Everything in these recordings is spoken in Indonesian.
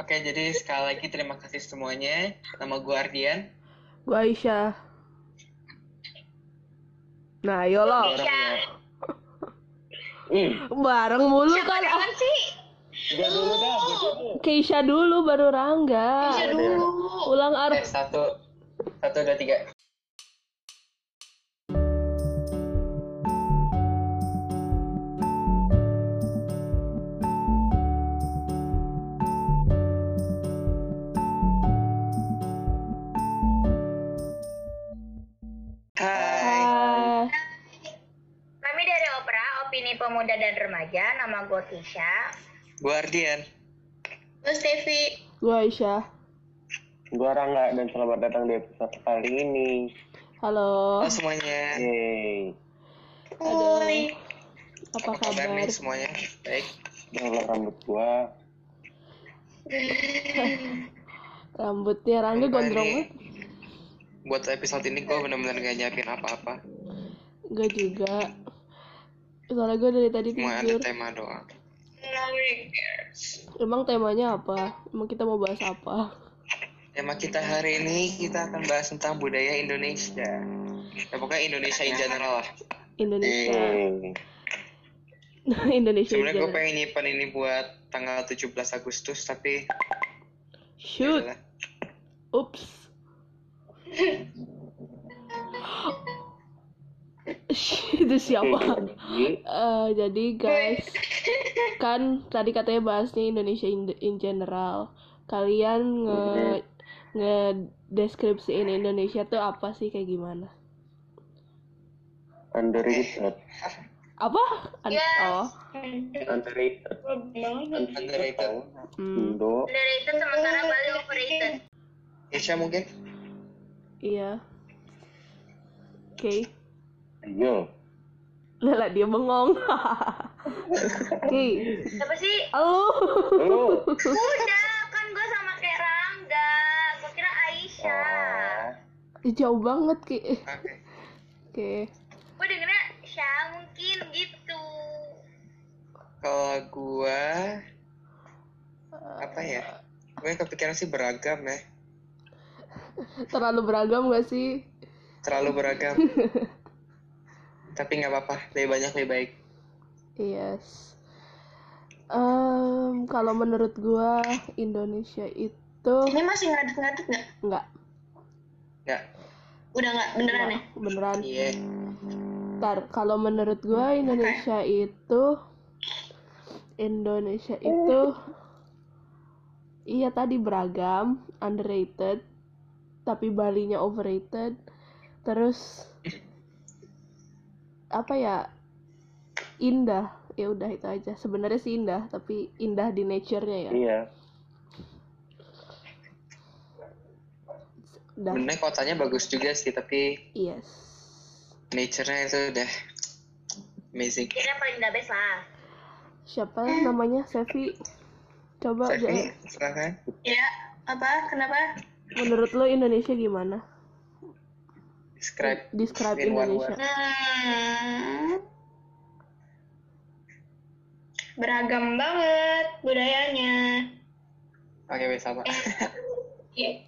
Oke, jadi sekali lagi terima kasih semuanya. Nama gue Ardian. Gue Aisyah. Nah, ayo lo. Ih, Bareng mulu kan. Ah, Apaan sih? udah dulu dah. Keisha dulu baru Rangga. Bisa dulu. Ulang ar. Eh, satu, satu, dua, tiga. Pemuda dan Remaja. Nama gue Kisha. gue Ardian. Terus Devi. gue Aisyah. Gua Rangga dan selamat datang di episode kali ini. Halo. Halo semuanya. Yeay. Aduh. Apa Apa kabar kabar? nih semuanya? Baik. Udah rambut gua. Rambutnya Rangga gondrong banget. Buat episode ini gue bener-bener gak nyiapin apa-apa. Gue juga. Soalnya gue dari tadi Cuma ada tidur. tema doang. Emang temanya apa? Emang kita mau bahas apa? Tema kita hari ini kita akan bahas tentang budaya Indonesia. Ya, pokoknya Indonesia in general lah. Indonesia. Yeay. Indonesia Sebenarnya gue pengen nyimpan ini buat tanggal 17 Agustus, tapi Shoot. Ups. Itu siapa? Jadi, Eh, jadi guys, kan tadi katanya bahasnya Indonesia in, in general. Kalian nge nge deskripsiin Indonesia tuh apa sih kayak gimana? underrated. Apa? An- oh, Underrated. Underrated. hmm, Indo. Underrated sementara Bali overrated. Isya mungkin? iya. Oke. Ayo. Lala dia bengong. Oke. Siapa sih? Halo. Lu. Udah, kan gue sama kayak Rangga. Gue kira Aisyah. Ah, Jauh banget Ki. Oke. Oke. Gue dengernya Syah mungkin gitu. Kalau gua apa ya? Gue kepikiran sih beragam ya. Terlalu beragam gak sih? Terlalu beragam. Tapi nggak apa-apa, lebih banyak lebih baik. Yes. Em, kalau menurut gua Indonesia itu Ini masih ngadut-ngadut nggak? enggak, Nggak? Udah nggak beneran ya? beneran. Iya. Ntar, kalau menurut gua Indonesia itu Indonesia itu iya tadi beragam, underrated, tapi Balinya overrated. Terus apa ya? Indah. Ya udah itu aja. Sebenarnya sih indah, tapi indah di nature-nya ya. Iya. Udah. Sebenarnya kotanya bagus juga sih, tapi Yes. nature-nya itu udah amazing. Kira paling the best lah. Siapa namanya? Sevi. Coba Sevi, silakan. Ya, apa? Kenapa? Menurut lo Indonesia gimana? Describe Describe in one Indonesia. word. Hmm. Beragam banget budayanya. Oke, wes sama. Iya.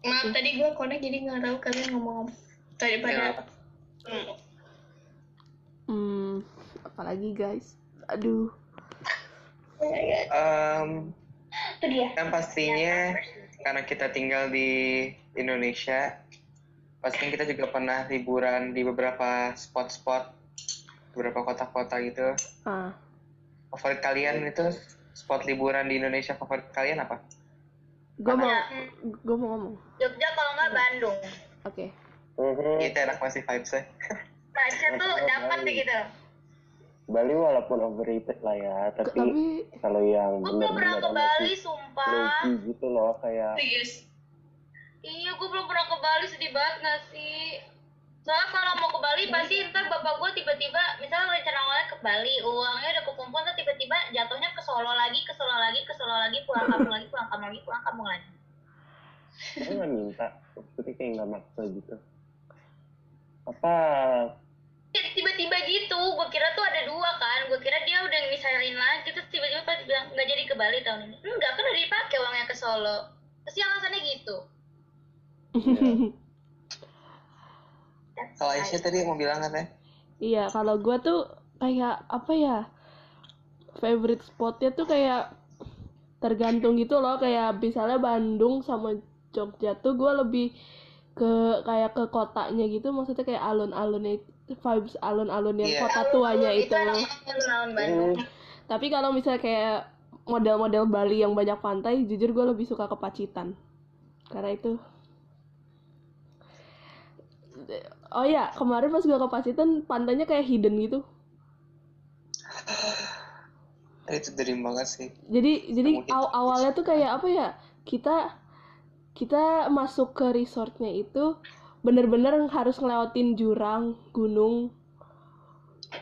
Maaf tadi gue connect jadi nggak tahu kalian ngomong apa. Daripada Ya, Hmm. Hmm, apalagi guys? Aduh. Oh em, Itu dia. kan pastinya karena kita tinggal di Indonesia, pastinya kita juga pernah liburan di beberapa spot-spot, beberapa kota-kota gitu. Ah, Favorit kalian itu spot liburan di Indonesia favorit kalian apa? gue mau, gue mau ngomong. Jogja kalau nggak Bandung. Oke. Mhm. Itu enak masih vibes-nya. Baca tuh dapat gitu. Bali walaupun overrated lah ya, tapi, Tapi kalau yang benar-benar ke Bali, sumpah. gitu loh kayak Serius. Iya, gue belum pernah ke Bali, sedih banget gak sih? Soalnya kalau mau ke Bali, pasti ntar bapak gue tiba-tiba, misalnya rencana awalnya ke Bali, uangnya udah kekumpul, ntar tiba-tiba jatuhnya ke Solo lagi, ke Solo lagi, ke Solo lagi, pulang kampung lagi, pulang kampung lagi, pulang kampung lagi. Aku nggak minta, maksudnya kayak nggak maksa gitu. Apa? Ya, Tiba-tiba gitu, gue kira tuh ada dua kan, gue kira dia udah misalin lagi, terus tiba-tiba pas bilang nggak jadi ke Bali tahun ini. Enggak, kan udah dipakai Solo pasti alasannya gitu That's Kalau. Aisyah tadi mau bilang kan ya? Iya, kalau gua tuh kayak apa ya? Favorite spotnya tuh kayak tergantung gitu loh, kayak misalnya Bandung sama Jogja tuh gua lebih ke kayak ke kotanya gitu, maksudnya kayak alun-alun itu vibes alun-alun yang Iya. kota tuanya itu. anak alun-alun Bandung Tapi kalau misalnya kayak model-model Bali yang banyak pantai, jujur gue lebih suka ke Pacitan. Karena itu. Oh ya, kemarin pas gue ke Pacitan, pantainya kayak hidden gitu. Itu dream banget sih. Jadi jadi aw- awalnya tuh kayak apa ya? Kita kita masuk ke resortnya itu bener-bener harus ngelewatin jurang, gunung.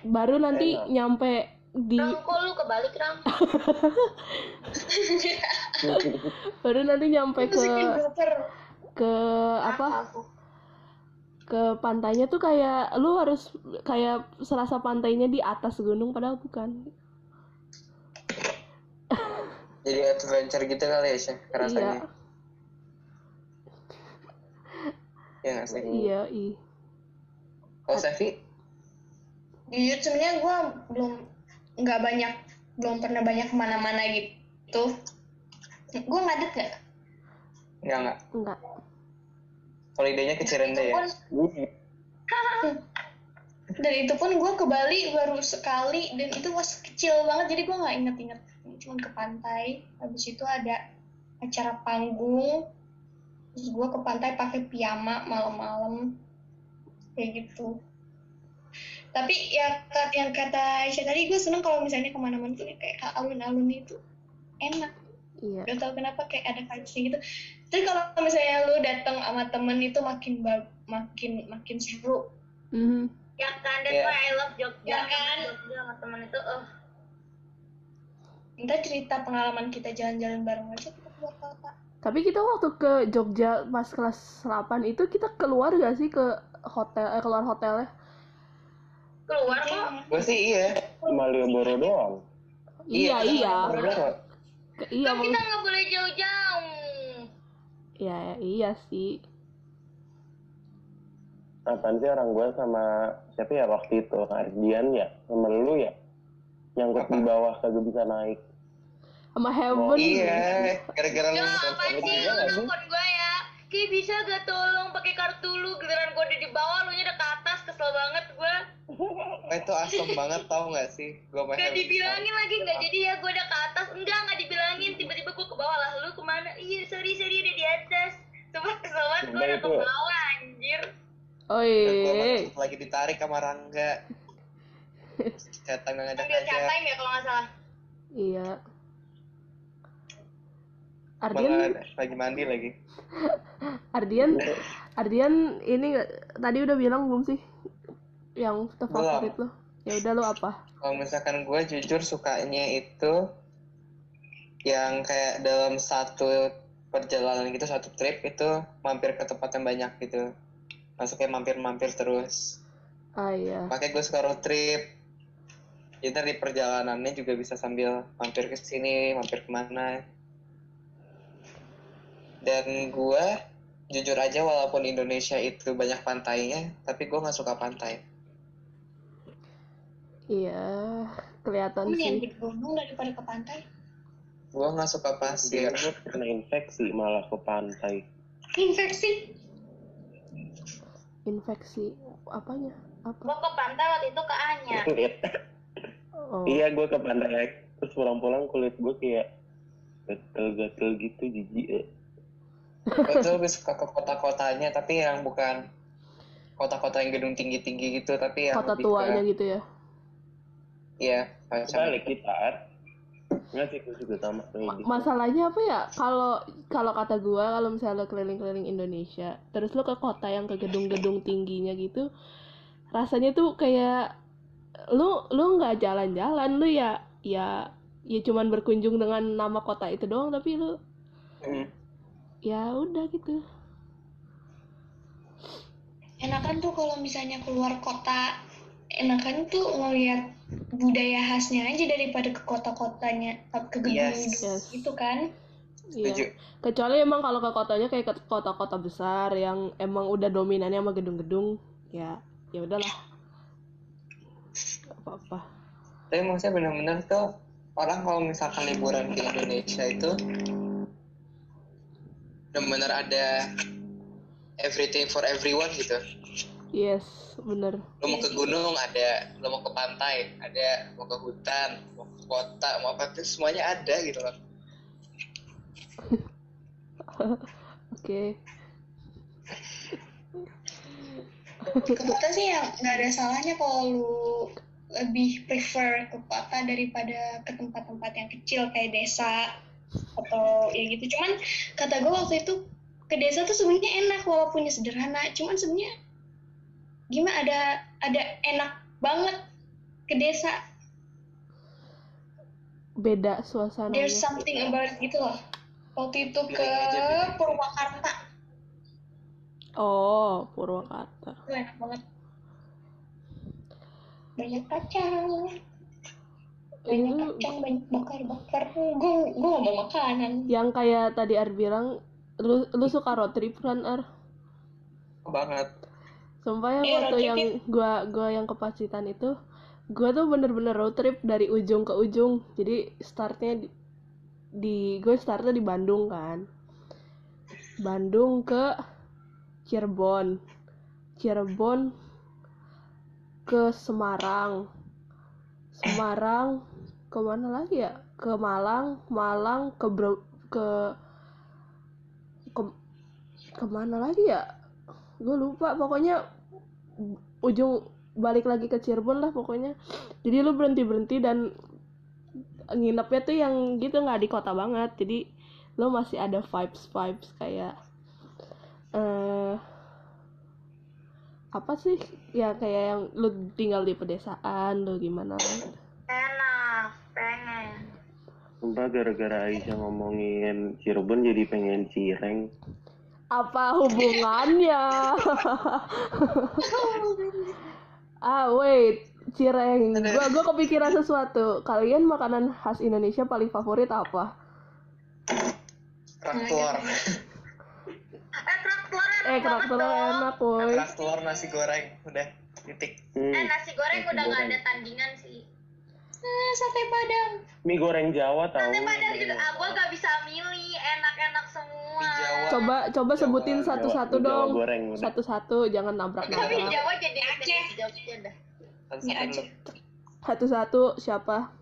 Baru nanti Enak. nyampe di Rang, kok lu kebalik Rang? baru nanti nyampe ke ke apa? Ke pantainya tuh kayak lu harus kayak serasa pantainya di atas gunung padahal bukan Jadi adventure gitu kali ya, rasanya. Iya sih? iya iya Kalau Sevi? jujur sebenarnya gue belum nggak banyak belum pernah banyak ke mana-mana gitu gue ngadet nggak Enggak, enggak. enggak Holidaynya ke Cirende ya? pun dan itu pun gue ke Bali baru sekali dan itu was kecil banget jadi gue nggak inget-inget. Cuma ke pantai habis itu ada acara panggung terus gue ke pantai pakai piyama malam-malam kayak gitu. Tapi ya yang kata Aisyah tadi gue seneng kalau misalnya ke mana-mana tuh kayak alun-alun itu enak. Iya. Gak tau kenapa kayak ada vibesnya gitu terus kalau misalnya lu datang sama temen itu makin makin makin seru Mhm. Ya kan, Iya. why I love Jogja. Ya kan? Jogja sama temen itu, oh. Entah cerita pengalaman kita jalan-jalan bareng aja kita keluar kota. tapi kita waktu ke Jogja pas kelas 8 itu kita keluar gak sih ke hotel eh keluar hotelnya Keluar kok. Gue sih iya. Malioboro doang. iya iya. Ke- iya Kan kita nggak boleh jauh-jauh. Iya iya sih Apaan sih orang gue sama siapa ya waktu itu Ardian ya sama lu ya nyangkut di bawah kagak bisa naik sama Heaven Iya, gara-gara lu Ya, film sih lu nelfon gue ya? Ki bisa gak tolong pakai kartu lu? Giliran gue udah di bawah, lu nya udah ke atas, kesel banget gue. Itu asem banget tau gak sih? Gue main Gak dibilangin lagi, gak jadi ya gue udah ke atas. Enggak, gak dibilangin. Tiba-tiba gue bawah lah. Lu ke mana? Iya, sorry, sorry, udah di atas. Coba kesel banget, gue udah ke bawah, anjir. oh iya lagi ditarik sama Rangga. Cetan nggak chat aja. time ya kalau nggak salah. iya Ardian Malah lagi mandi lagi. Ardian Ardian ini tadi udah bilang belum sih yang favorit lo ya udah lo apa Kalau misalkan gue jujur sukanya itu yang kayak dalam satu perjalanan gitu satu trip itu mampir ke tempat yang banyak gitu. Masuknya mampir-mampir terus. ah iya Makanya gue suka road trip. Jadi ntar di perjalanannya juga bisa sambil mampir ke sini, mampir ke mana. Dan gue jujur aja walaupun Indonesia itu banyak pantainya, tapi gue nggak suka pantai. iya kelihatan sih di gunung daripada ke pantai. Gue nggak suka pasir. gue kena infeksi malah ke pantai. Infeksi. infeksi apanya? Apa? Gue ke pantai waktu itu ke Anya. kulit. Oh. Iya gue ke pantai. Terus pulang-pulang kulit gue kayak gatel-gatel gitu jijik. Eh. Gue tuh lebih suka ke kota-kotanya, tapi yang bukan kota-kota yang gedung tinggi-tinggi gitu, tapi yang kota tuanya ke, gitu ya? Iya, balik kita gue juga sama gitu masalahnya apa ya? Kalau kalau kata gua kalau misalnya lo keliling-keliling Indonesia terus lo ke kota yang ke gedung-gedung tingginya gitu rasanya tuh kayak lu lu nggak jalan-jalan lu ya ya ya cuman berkunjung dengan nama kota itu doang tapi lu Hmm. Ya udah gitu. Enakan tuh kalau misalnya keluar kota, enakan tuh ngeliat budaya khasnya aja daripada ke kota-kotanya, ke gedung Yes. Yes. gitu kan. setuju Iya. Kecuali emang kalau ke kotanya kayak ke kota-kota besar yang emang udah dominannya sama gedung-gedung, ya ya udahlah. Apa-apa. tapi maksudnya benar-benar tuh orang kalau misalkan liburan ke Indonesia itu benar-benar ada everything for everyone gitu Yes, bener. lo mau ke gunung ada lo mau ke pantai ada mau ke hutan mau ke kota mau apa itu semuanya ada gitu loh Oke. ke kota sih yang nggak ada salahnya kalau lu lebih prefer ke kota daripada ke tempat-tempat yang kecil kayak desa atau ya gitu cuman kata gue waktu itu ke desa tuh sebenarnya enak walaupunnya sederhana cuman sebenarnya gimana? Ada ada enak banget ke desa. Beda suasananya. there's something about it gitu loh. Waktu itu ke. Purwakarta. Oh, Purwakarta. itu enak banget. Banyak kacang. Banyak Itu kacang banyak bakar-bakar. Gue gue gak mau makanan. Yang kayak tadi Ar bilang, lu lu suka road trip kan Ar? banget Sumpah ya Iya, waktu trip yang gua gua yang ke Pacitan itu, gua tuh bener-bener road trip dari ujung ke ujung. Jadi startnya di, di gue startnya di Bandung kan. Bandung ke Cirebon. Cirebon ke Semarang. Semarang ke mana lagi ya? Ke Malang, Malang ke Bro- ke ke ke mana lagi ya? Gue lupa pokoknya ujung balik lagi ke Cirebon lah pokoknya. Jadi lu berhenti berhenti dan nginepnya tuh yang gitu nggak di kota banget. Jadi lu masih ada vibes vibes kayak eh apa sih? Ya kayak yang lu tinggal di pedesaan lu gimana? Enak pengen. Sumpah gara-gara Aisyah ngomongin Cirebon jadi pengen cireng. Apa hubungannya? Ah wait. Cireng. Gua gua kepikiran sesuatu. Kalian makanan khas Indonesia paling favorit apa? Kerak telur. Eh kerak telur enak eh dong. enak boy kerak telur nasi goreng. Udah titik. Hmm, eh nasi goreng nasi udah nggak ada tandingan sih ah, sate padang. Mie goreng Jawa tahu. sate padang juga ah gue gak bisa milih enak-enak semua. Jawa. coba coba Jawa, sebutin satu-satu dong. satu-satu jangan nabrak tapi nabrak Jawa jadi Aceh. Satu-satu siapa?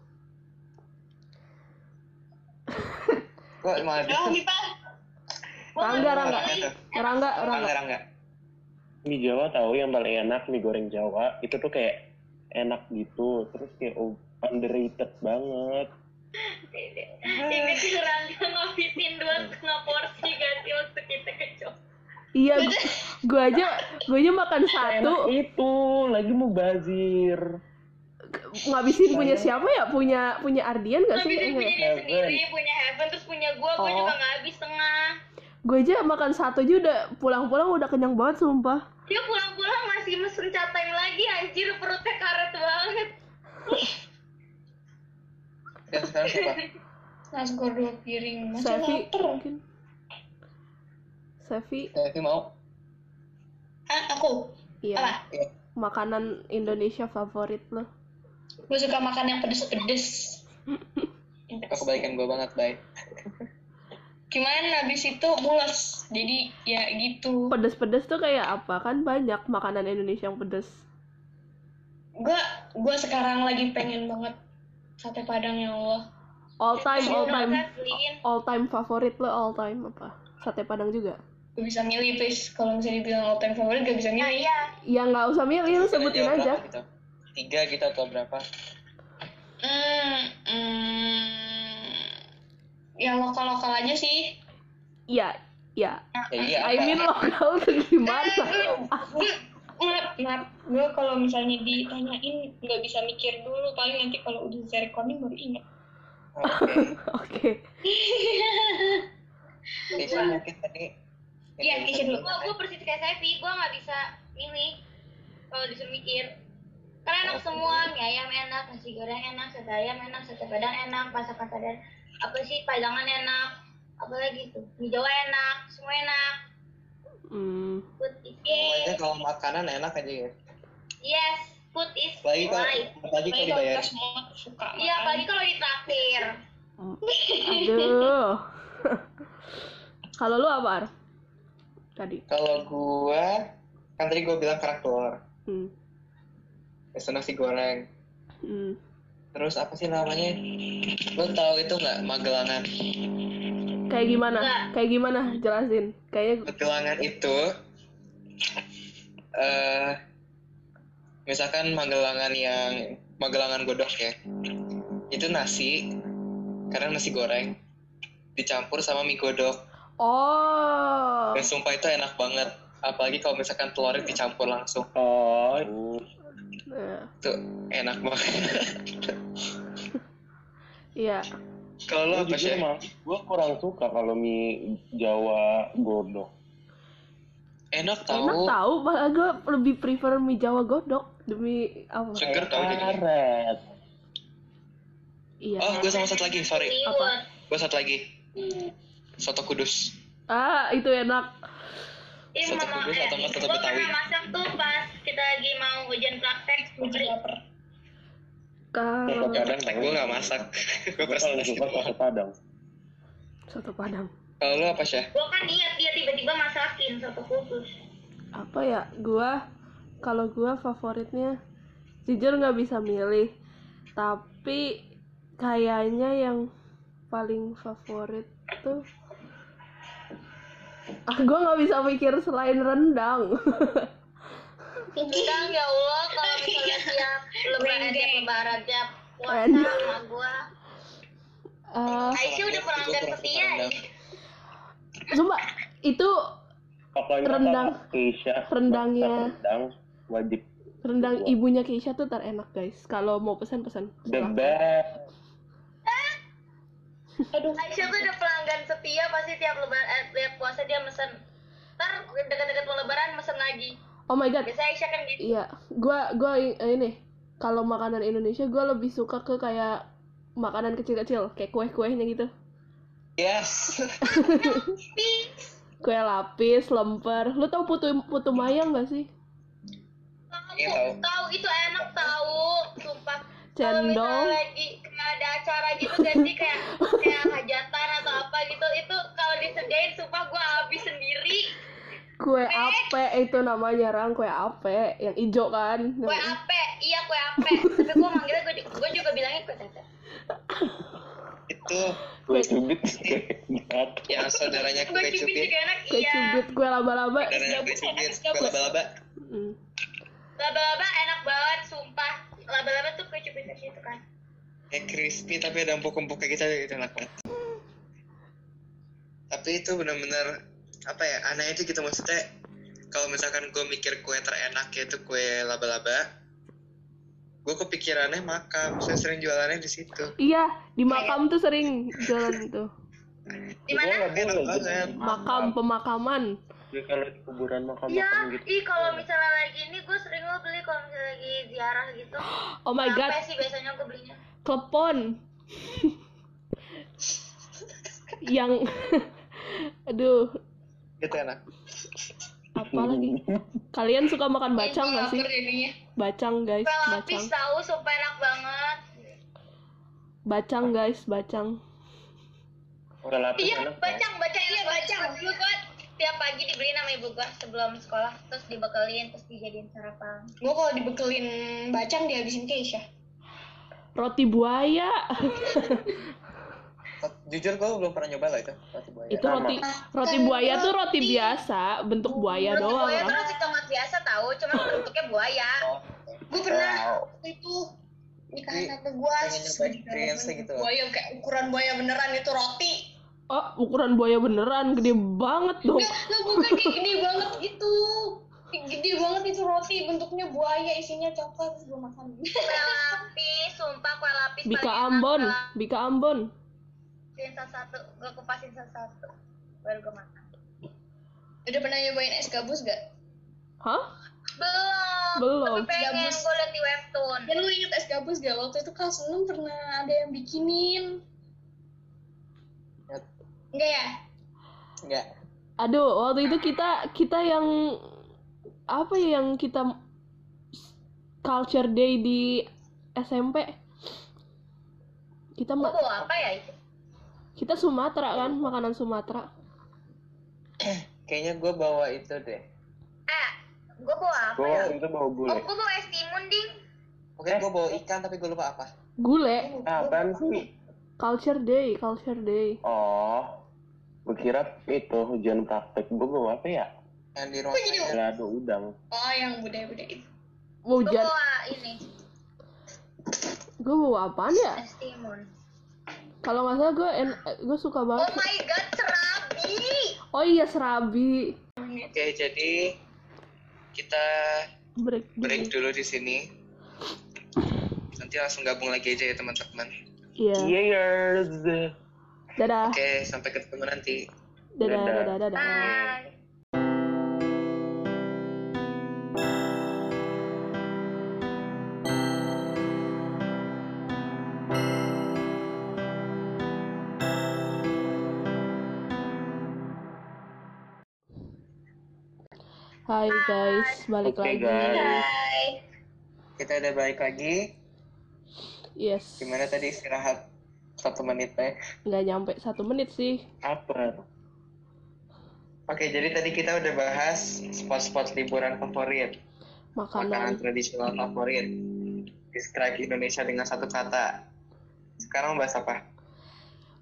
Kok malah oh gitu Rangga Rangga. Rangga. Rangga Rangga. Rangga Rangga. Mie Jawa tahu yang paling enak mie goreng Jawa. Itu tuh kayak enak gitu terus kayak oh, underrated banget. Ini tuh Rangga ngabisin dua setengah porsi gak sih waktu kita ke Jogja. Iya gue aja gue aja makan satu. Enak itu lagi mau bazir. Ngabisin punya siapa ya? Punya punya Ardian gak sih? Ngabisin punya dia Heaven. sendiri punya Heaven terus punya gue gue Oh. juga nggak habis setengah gue aja makan satu aja udah pulang-pulang udah kenyang banget sumpah. Dia pulang-pulang masih mesen cat time lagi anjir perutnya karet banget dan sekarang siapa? Nasgor dua piring. Masih Sevi lapar. mungkin. Sevi Devi mau? Ah aku. Iya. Apa? Iya. makanan Indonesia favorit lo. Gue suka makan yang pedes-pedes. Pedes. kebalikan gue banget baik cuman habis itu mules. Jadi ya gitu. Pedes-pedes tuh kayak apa? Kan banyak makanan Indonesia yang pedes. Gue gue sekarang lagi pengen banget sate padang ya Allah. All time all time. all time favorit lo all time apa? Sate padang juga? Gue bisa milih please. Kalau misalnya dibilang all time favorit gak bisa milih. Iya. Ya nggak usah milih lu sebutin aja. berapa gitu? tiga gitu atau berapa? Hmm, hmm, yang lokal lokal aja sih. Iya iya ya iya I mean lokal tuh gimana maaf maaf. Gue kalau misalnya ditanyain nggak bisa mikir dulu. Paling nanti kalau udah saya recording baru ingat. Oke. Oke. Tisha mungkin tadi Iya, Tisha dulu. gue gue persis kayak Sevi gue nggak bisa milih kalau disuruh mikir. Karena enak semua. Mie ayam enak nasi goreng enak sate ayam enak sate padang enak masakan padang apa sih padangan enak apalagi tuh? Mie jawa enak semua enak Hmm. food is Pokoknya kalau makanan enak aja ya. yes food is Apalagi kalau life apalagi kalau Apalagi kalau dibayar. kita semua suka iya apalagi kalau ditraktir Aduh. Kalau lu apa, Ar? Tadi. Kalau gua kan tadi gua bilang kerak telur. Hmm. Terus nasi goreng. Hmm. Terus apa sih namanya? Lo tahu itu nggak Magelangan? Kayak gimana? Enggak. Kayak gimana? Jelasin. Kayaknya Magelangan itu eh misalkan Magelangan yang Magelangan godok ya. Itu nasi karena nasi goreng dicampur sama mie godok. Oh. Dan sumpah itu enak banget. Apalagi kalau misalkan telurnya dicampur langsung. Oh, Nah, Itu enak banget. iya. Kalau lo gue apa sih? gue kurang suka kalau mie Jawa godok. Enak Enak tahu. tahu, malah gue lebih prefer mie Jawa godok demi apa? Seger tau jadinya. Karet. Iya. Oh, gue sama satu lagi, sorry. Liwet. Gue satu lagi. Soto kudus. Ah, itu enak. Ih, Soto mama, kudus eh, atau nggak soto Betawi? pernah masak tuh pas kita lagi mau ujian praktek Gue beli juga per- Kalau Kadang gue gak masak. gue Gue presentasi suka soto padang. soto padang. Kalau lo apa sih? gua kan niat dia tiba-tiba masakin soto khusus Apa ya? Gua kalau gua favoritnya jujur nggak bisa milih. Tapi kayaknya yang paling favorit tuh Ah, gua nggak bisa mikir selain rendang. Rendang ya Allah kalau misalnya tiap lebaran tiap lebaran tiap puasa sama gua Eh, Aisyah udah pelanggan setia. Sumpah, itu Pokoknya Rendang. Keisha Rendangnya. rendang wajib rendang ibunya Keisha tuh terenak guys. Kalau mau pesan-pesan. the silahkan. best. Aisyah tuh udah pelanggan setia pasti tiap lebaran eh, tiap puasa dia mesen ntar deket-deket mau lebaran mesen lagi Oh my god, biasanya Aisyah kan gitu Iya, gua gua i- ini kalau makanan Indonesia gua lebih suka ke kayak makanan kecil-kecil, kayak kue-kuehnya gitu. Yes. Kue lapis, lemper. Lu tau putu putu mayang gak sih? Iya, tahu tahu. tahu itu enak tahu sumpah kalau Cendol. misalnya lagi kayak ada acara gitu kan sih kayak kayak hajatan atau apa gitu itu kalau disediain sumpah gua habis sendiri Kue ape itu namanya rang kue ape yang ijo kan. kue ape iya kue ape tapi gua manggilnya gua, ju- gua juga bilangnya kue tete itu Kue cubit enak. yang saudaranya kue cubit cubit. juga enak Kue iya cubit, kue laba-laba. Saudaranya kue cubit. Kue laba-laba. Mm. laba-laba enak banget sumpah laba-laba tuh kue cubit gitu kan Kayak crispy tapi ada empuk-empuk kayak gitu itu enak banget. Tapi itu benar-benar apa ya aneh itu gitu maksudnya kalau misalkan gue mikir kue terenak yaitu kue laba-laba gue kepikirannya makam saya sering jualannya di situ Iya, di makam tuh sering jualan itu. di mana Gue enak banget Makam pemakaman. Ya kalau di kuburan makam Iya, makam gitu. ih kalau misalnya lagi ini gue sering lo beli kalau misalnya lagi ziarah gitu. Oh my god, Sampai sih biasanya gue belinya. klepon. yang aduh, itu enak apa lagi? Kalian suka makan bacang Gue gak sih? jadinya. Bacang guys, Kue bacang. tahu sumpah enak banget. Bacang guys, bacang. Kue lapis Iya, enak. bacang, bacang iya bacang. Dulu gue tiap pagi dibeliin sama ibu gue sebelum sekolah terus dibekelin terus dijadiin sarapan. Gue kalau dibekelin bacang dihabisin Keisha. Roti buaya. jujur gue belum pernah nyoba lah itu roti buaya itu roti roti buaya tuh roti biasa, bentuk buaya Roti doang. buaya tuh Ram. roti tomat biasa tahu, cuma bentuknya buaya. oh, Gue pernah Wow. waktu itu nikahan tante gue gitu buaya kayak ukuran buaya beneran itu roti Oh, ukuran buaya beneran gede banget dong. Enggak, enggak bukan kayak gede banget gitu gede banget itu roti bentuknya buaya isinya coklat terus gue makan Kue lapis, sumpah kue lapis Bika paling enak, Ambon. Bika Ambon. Kupasin satu-satu, gue kupasin satu-satu baru gue makan. udah pernah nyobain es gabus gak? Hah? Belum. Belum. Tapi pengen Gabus. gue liat di webtoon. dan lu inget es gabus gak? waktu itu kelas 6 pernah ada yang bikinin Enggak ya? Enggak. Aduh, waktu itu kita kita yang apa ya yang kita culture day di SMP. Kita bawa apa ya itu? Kita Sumatera kan, makanan Sumatera. Kayaknya gue bawa itu deh. Ah, gue bawa apa Gue ya? itu bawa Oh, gulai. gue bawa es timun, ding. Oke, gue bawa ikan tapi gue lupa apa. Gule, Ah, apaan sih? culture day, culture day. Oh, gue kira itu ujian praktek. Gue bawa apa ya? Yang di ruang. Lado udang. Oh, yang budaya-budaya itu. Mau Gue bawa ini, gue bawa apaan ya? es timun. Kalau nggak salah gue en- gue suka Oh banget. my god, serabi. Oh iya serabi. Oke, jadi kita Break dulu. break dulu di sini. Nanti langsung gabung lagi aja ya teman-teman. Iya. Years. Dadah. Oke, sampai ketemu nanti. Dadah, Dadah. dadah, dadah. Bye. Hai guys, balik Oke, lagi. guys. Bye. Kita udah balik lagi. Yes. Gimana tadi istirahat satu menit teh? Nggak nyampe satu menit sih. Apa? Oke, jadi tadi kita udah bahas spot-spot liburan favorit, makanan Makanan. tradisional favorit. Describe Indonesia dengan satu kata. Sekarang bahas apa?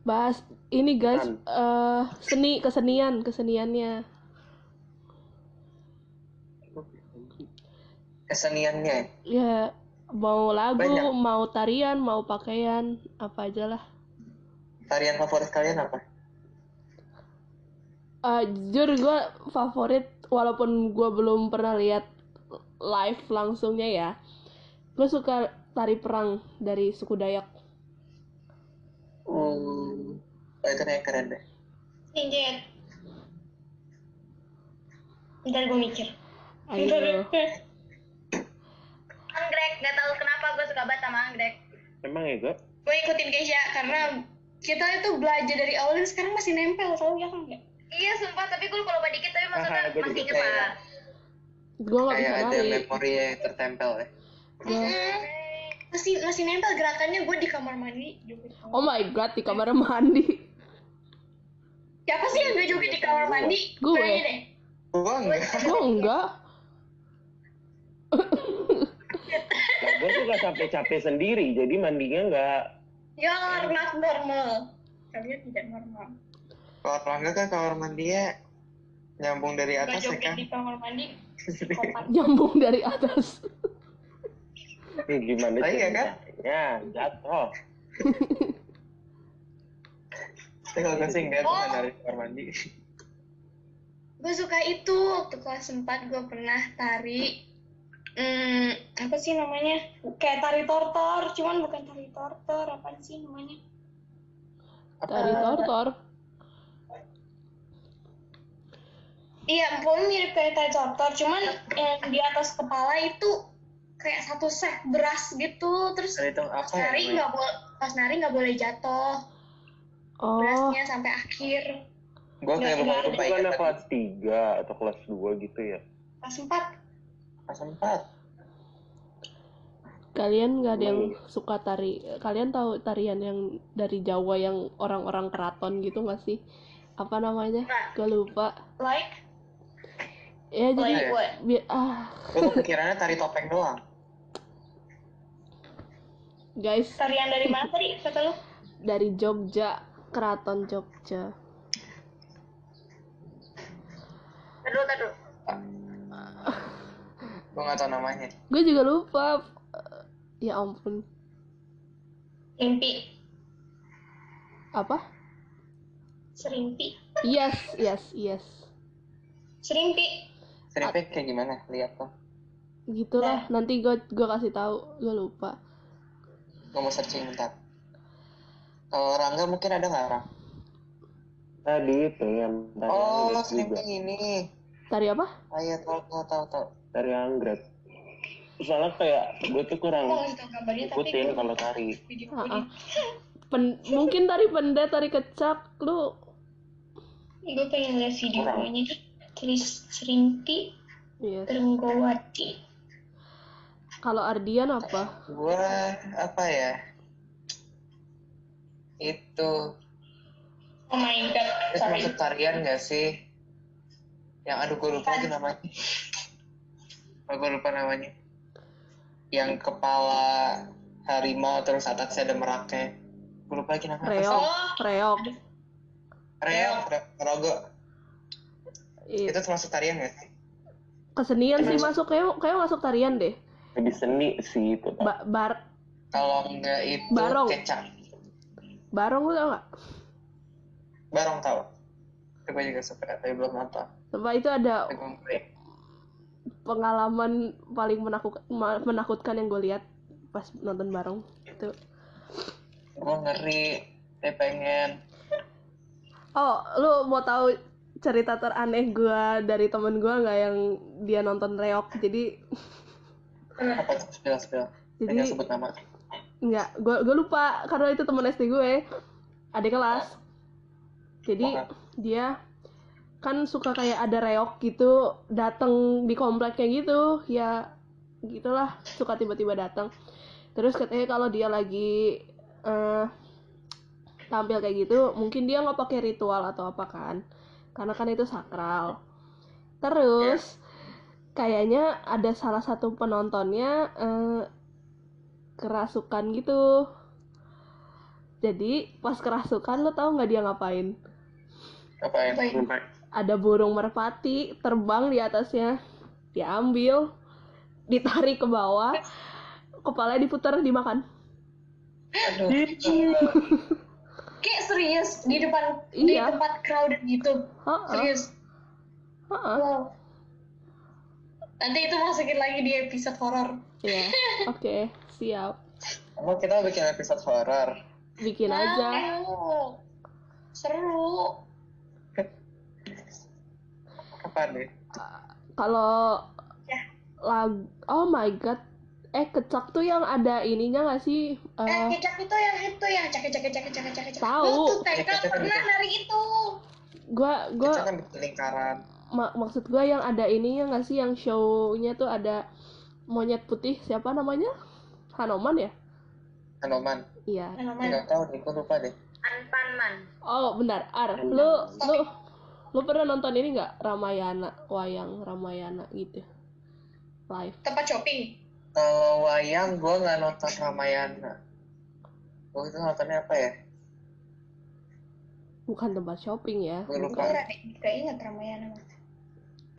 Bahas ini guys, eh seni kesenian keseniannya. Keseniannya. Ya mau lagu, Banyak. mau tarian, mau pakaian, apa aja lah. Tarian favorit kalian apa? Eh, jujur gue favorit walaupun gue belum pernah lihat live langsungnya ya. Gue suka tari perang dari suku Dayak. Hmm. Oh, itu yang keren deh. Sinjet. Bentar gue mikir. Ayo. Anggrek, nggak tahu kenapa gue suka banget sama anggrek. Emang ya, gue? gue ikutin Keisha karena kita itu belajar dari awal dan sekarang masih nempel tau ya kan? Iya, sumpah, tapi gue lupa dikit, tapi maksudnya Aha, masih inget lah. Gue nggak Kayak bisa ada memori yang tertempel ya. Gua- Mm, masih masih nempel gerakannya gue di kamar mandi joget. Oh my god, di kamar mandi. Siapa sih yang gak joget di kamar mandi? Gue. Gua enggak. Gue enggak. Nah, gue suka capek-capek sendiri, jadi mandinya nggak Ya not normal. Kalian tidak normal. Kalau Rangga kan kamar mandinya nyambung dari Gak atas ya kan? di kamar mandi. Nyambung dari atas. Eh, gimana Oh, iya, kan? Ya, jatuh. Tapi kalau gue sih enggak kan dari kamar mandi. gue suka itu waktu kelas 4 gue pernah tari hmm, apa sih namanya? Kayak tari tortor cuman bukan tari tortor apa sih namanya? Tari tortor. iya pokoknya mirip kayak tari tortor cuman yang di atas kepala itu kayak satu set beras gitu terus Tari itu apa pas ya nari nggak boleh pas nari nggak boleh jatuh. Oh, berasnya sampai akhir. Gue kayak Nggak, lupa kelas 3 atau kelas 2 gitu ya? kelas 4 Empat. kalian nggak ada yang suka tari? Kalian tahu tarian yang dari Jawa yang orang-orang keraton gitu nggak sih? Apa namanya? Gue lupa. like Ya jadi like what bi- ah Gue kepikirannya tari topeng doang. guys tarian dari mana tadi kata lu dari Jogja, keraton Jogja. Taduh, taduh. Gue nggak tahu namanya. Gue juga lupa. Ya ampun. Serimpi Apa? Serimpi Yes, yes, yes. Serimpi Seripnya kayak gimana? Lihat tuh. Gitulah. Nanti gue gue kasih tahu. Gue lupa. Gue mau searching bentar. Kalau Rangga mungkin ada nggak Rang? Tadi itu yang Oh, seripnya ini. Tari apa? Oh iya, tahu tahu tahu tahu. Tari anggrek. Soalnya kayak gue tuh kurang Gue ikutin gue kalau tari. Ah, gue ah. Pen- mungkin tari pendet, tari kecak, lu gue pengen lihat videonya Tris Serimpi Yes. Trenggowati Kalau Ardian apa? Gua apa ya? Itu oh my god itu masuk tarian gak sih? Yang aduh gue lupa lagi namanya. Oh, gue lupa namanya. Yang kepala harimau terus atasnya ada meraknya. Gue lupa lagi namanya. Reok, Oh. reok. Reok, Re- rogo. Iya. Itu termasuk tarian gak sih? Kesenian sih masuk kayak kayak masuk tarian deh. lebih seni sih itu Ba bar Kalau enggak itu Barong. kecap. barong lu tau nggak? Barong tau. Itu gue juga suka, tapi belum nonton. Sama itu ada beli. Pengalaman paling menakut menakutkan yang gue lihat pas nonton bareng itu. Gue ngeri. Saya pengen. Oh, lu mau tahu cerita teraneh gue dari temen gue nggak yang dia nonton reok? Jadi Apa? Spill, spill. Jadi- sebut nama. nggak, gue gue lupa karena itu temen SD gue, adik kelas. Jadi dia kan suka kayak ada reok gitu datang di komplek kayak gitu. Ya gitulah suka tiba-tiba datang terus katanya kalau dia lagi eh, tampil kayak gitu mungkin dia nggak pakai ritual atau apa kan? Karena kan itu sakral. Terus kayaknya ada salah satu penontonnya eh, kerasukan gitu. Jadi pas kerasukan lo tau nggak dia ngapain? Ngapain? Baik. Ada burung merpati terbang di atasnya. Diambil ditarik ke bawah kepalanya diputar dimakan. Aduh. kayak serius di depan di Iya. tempat crowded gitu. Heeh, serius. Heeh. wow. Nanti itu masukin lagi di episode horor. Iya, oke siap. Emang kita bikin episode horor. bikin aja. Mau. seru Kapan nih? kalau Ya. lag oh my god eh kecak tuh yang ada ininya nggak sih eh Eh, kecak itu yang itu yang cak cak cak cak cak cak Tahu. Ya, TK kecak pernah itu. dari itu gua gua Kita kan lingkaran. ma- maksud gua yang ada ininya nggak sih yang show-nya tuh ada monyet putih siapa namanya Hanoman ya Hanoman. iya Hanoman. Enggak tahu deh, gue lupa deh. Anpanman. Oh, bentar, Ar, lu lu lu pernah nonton ini nggak Ramayana, wayang Ramayana gitu? Live. tempat shopping Kalau wayang gue nggak nonton Ramayana. Gue itu nontonnya apa ya? Bukan tempat shopping ya. Gue gue lupa. gak ingat Ramayana Mas.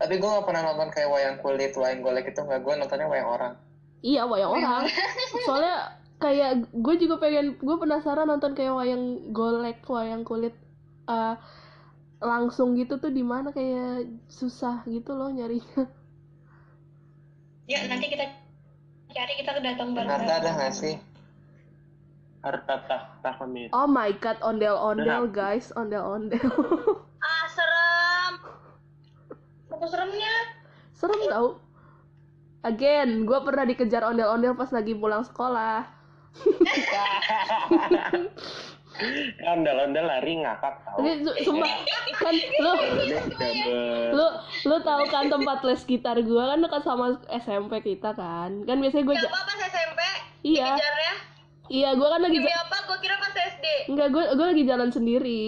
Tapi gue nggak pernah nonton kayak wayang kulit, wayang golek itu nggak. Gue nontonnya wayang orang. Iya, wayang orang. Soalnya kayak gue juga pengen gue penasaran nonton kayak wayang golek, wayang kulit eh, langsung gitu tuh di mana kayak susah gitu loh nyarinya. ya nanti kita cari kita datang Jakarta ada bareng nggak sih? harta tahta kami Oh my god, ondel-ondel guys, ondel-ondel. Ah, serem. apa seremnya Serem tau. Again, gue pernah dikejar ondel-ondel pas lagi pulang sekolah. ondel-ondel lari ngakak tau sumpah kan lu dapet lu lu tahu kan tempat les gitar gua kan dekat sama SMP kita kan. Kan biasanya gue Siapa pas SMP? Iya. Kejarnya? iya gua kan lagi Demi apa? Gua kira pas SD. enggak gue gue lagi jalan sendiri.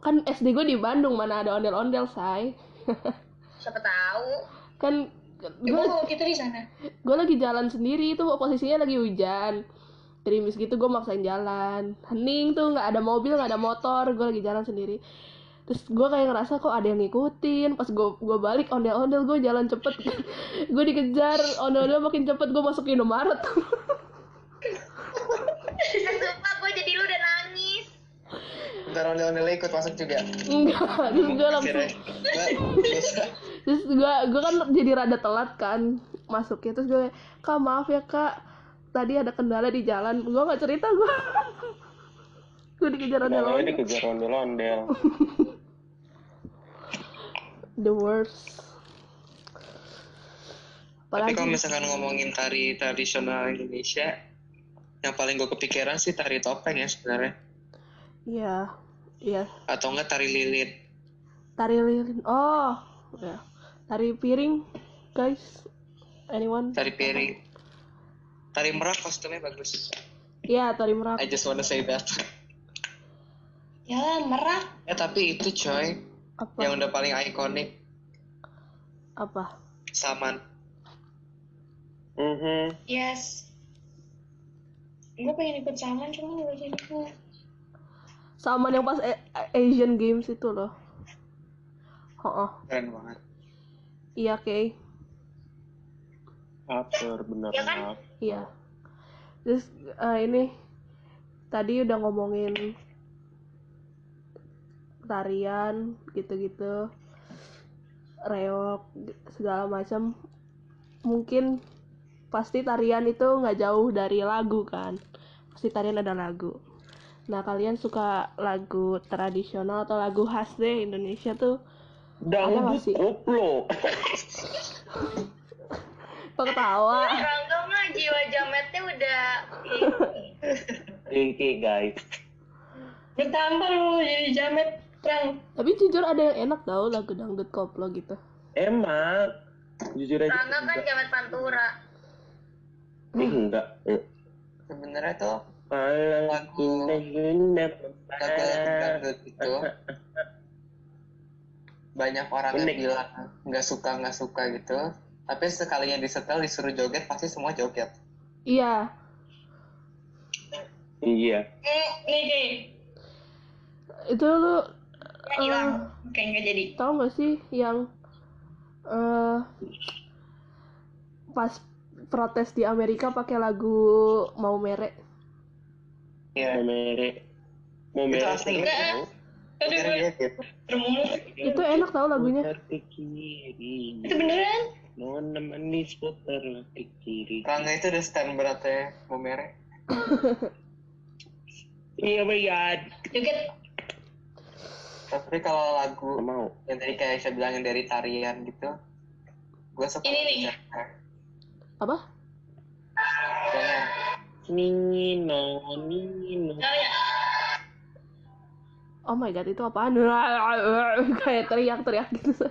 Kan SD gue di Bandung mana ada ondel-ondel, say. Siapa tahu. Kan gue kita di sana gue lagi jalan sendiri itu posisinya lagi hujan gerimis gitu gue maksain jalan. Hening tuh nggak ada mobil nggak ada motor gue lagi jalan sendiri. Terus gue kayak ngerasa kok ada yang ngikutin. Pas gue gue balik ondel ondel gue jalan cepet. Gue dikejar ondel ondel makin cepet gue masuk Indomaret. Eh, sumpah gue jadi lu udah nangis. Ntar ondel-ondel ikut masuk juga. enggak terus gue langsung. Terus gue gue kan jadi rada telat kan masuknya. Terus gue kak maaf ya kak tadi ada kendala di jalan. Gue nggak cerita gue gue dikejar ondel ondel. dikejar ondel-ondel the worst. Tapi kalau apalagi misalkan ngomongin tari tradisional Indonesia, yang paling gue kepikiran sih tari topeng ya sebenarnya. iya iya. Atau enggak tari lilit. tari lilin oh ya. Tari piring guys. Anyone? Tari piring. Tari merak kostumnya bagus. Iya tari merak I just wanna say that. Ya merak. Eh tapi itu coy, apa yang udah paling ikonik apa Saman. Mhm. Yes. Gue pengen ikut saman cuman gak jadi ikut. sama yang pas Asian Games itu loh oh, oh. Keren banget. iya Kay Lapar bener Ya kan? Iya. Terus eh, ini tadi udah ngomongin tarian gitu-gitu, reok segala macam. Mungkin pasti tarian itu nggak jauh dari lagu kan. Pasti tarian ada lagu. Nah kalian suka lagu tradisional atau lagu khas deh Indonesia tuh? Dangdut koplo. Kok ketawa? Rangga mah jiwa jametnya udah Oke guys. Bertambah lu jadi jamet terang. Tapi jujur ada yang enak tau lagu dangdut koplo gitu. Emang jujur aja Rangga kan jamet pantura. Eh, enggak. Sebenarnya tuh Lagu- lagu-lagu dangdut itu banyak orang yang bilang nggak suka nggak suka gitu. Tapi sekalinya disetel disuruh joget pasti semua joget. Iya, Iya. Hmm, nih Kay. itu lu hilang. Kayak nggak jadi. tau gak sih yang eh pas protes di Amerika pakai lagu mau merek Mau Iya. merek. Mau Itu merek. asli. tahu? Aduh, itu enak tau lagunya. Itu beneran? Nona manis putar ke kiri. Rangga itu udah stand beratnya mau merek. Iya my god. Joget. Tapi kalau lagu mau. yang tadi kayak saya bilangin dari tarian gitu, gue suka Ini nih. Apa Jangan. Nino, Nino. Oh ya. oh my god itu apaan kayak teriak-teriak gitu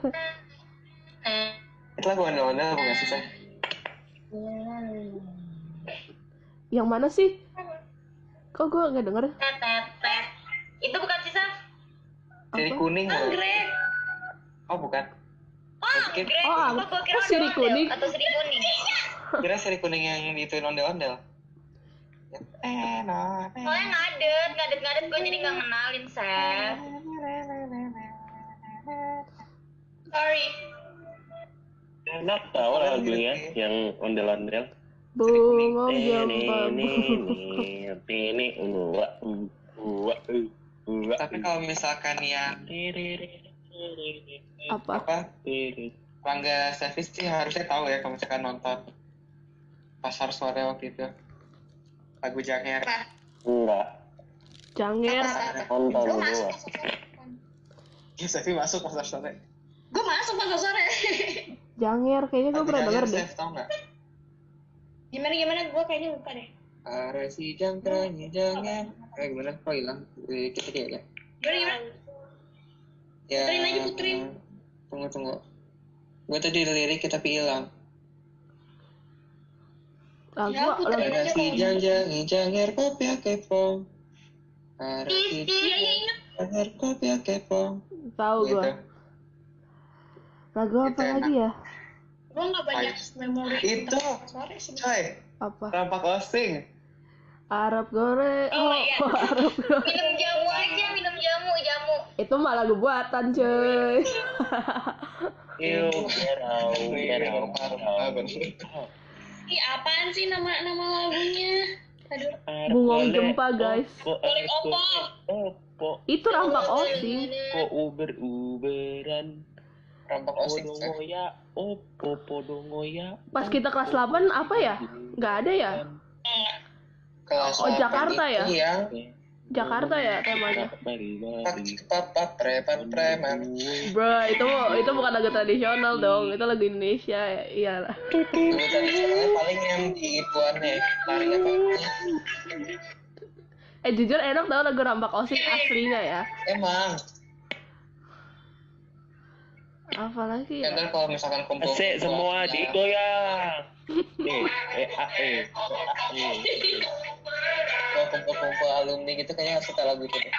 Itu lagu ondel-ondel bukan sih, Say? yang mana sih kok gue nggak denger. Itu bukan sisa. Siri kuning. Anggrek. Oh bukan. Oh. Oh, gua kira oh, siri kuning. Atau siri kuning. Kira siri kuning yang dituin ondel-ondel. Eh, no, Soalnya ngadet, ngadet, ngadet. Gue jadi nggak ngenalin, Seth. Sorry. Enak tau lagunya yang ondel-ondel. bungong Ini, jamba ini, ini, ua, ua. Tapi kalau misalkan yang apa? Apa? Rangga Service sih harusnya tahu ya kalau misalkan nonton pasar sore waktu itu. Lagu Janger. Enggak, janger. Nonton sore. ya Sevi masuk pasar sore Gue masuk pasar sore. janger kayaknya gue pernah denger deh. tau nggak? Gimana gimana? Gue kayaknya lupa deh. Ada si jangkranya jangan eh gimana? Kok hilang. Eh, kita dia ya. Gimana gimana? ya Puterin aja, puterin. tunggu tunggu gue tadi lirik tapi hilang. Lagu Ya, puterin aja si kalau jang jang janger kopi kepong ada si Iya iya ingat. janger kopi kepong tahu gue lagu apa lagi ya Gue nggak banyak memori. Itu. sore sih. coy apa rampak osing Arab goreng Oh, oh, iya. Arab goreng Minum jamu aja, minum jamu, jamu. itu mah lagu buatan cuy. Ih apaan sih nama nama lagunya? Aduh. Bungong Gempa, guys. Kulik opo. Opo, itu rampak osing kok uber uberan. Rampak osing ngoya, opo podo ngoya. pas kita kelas 8 apa ya? Nggak ada ya? Kelas Oh, 8 Jakarta ya? yang Jakarta ya? Temanya. Bro itu itu bukan lagu tradisional dong. Itu lagu Indonesia ya iyalah tradisionalnya paling yang di ituannya lari apa eh jujur enak tau lagu rampak osing aslinya ya. Emang Apalagi kan ya? ntar kalau misalkan kumpul Asik semua digoyang. Eh, eh, eh, eh. kalau kumpul-kumpul alumni gitu kayaknya harus suka lagu itu deh. Eh,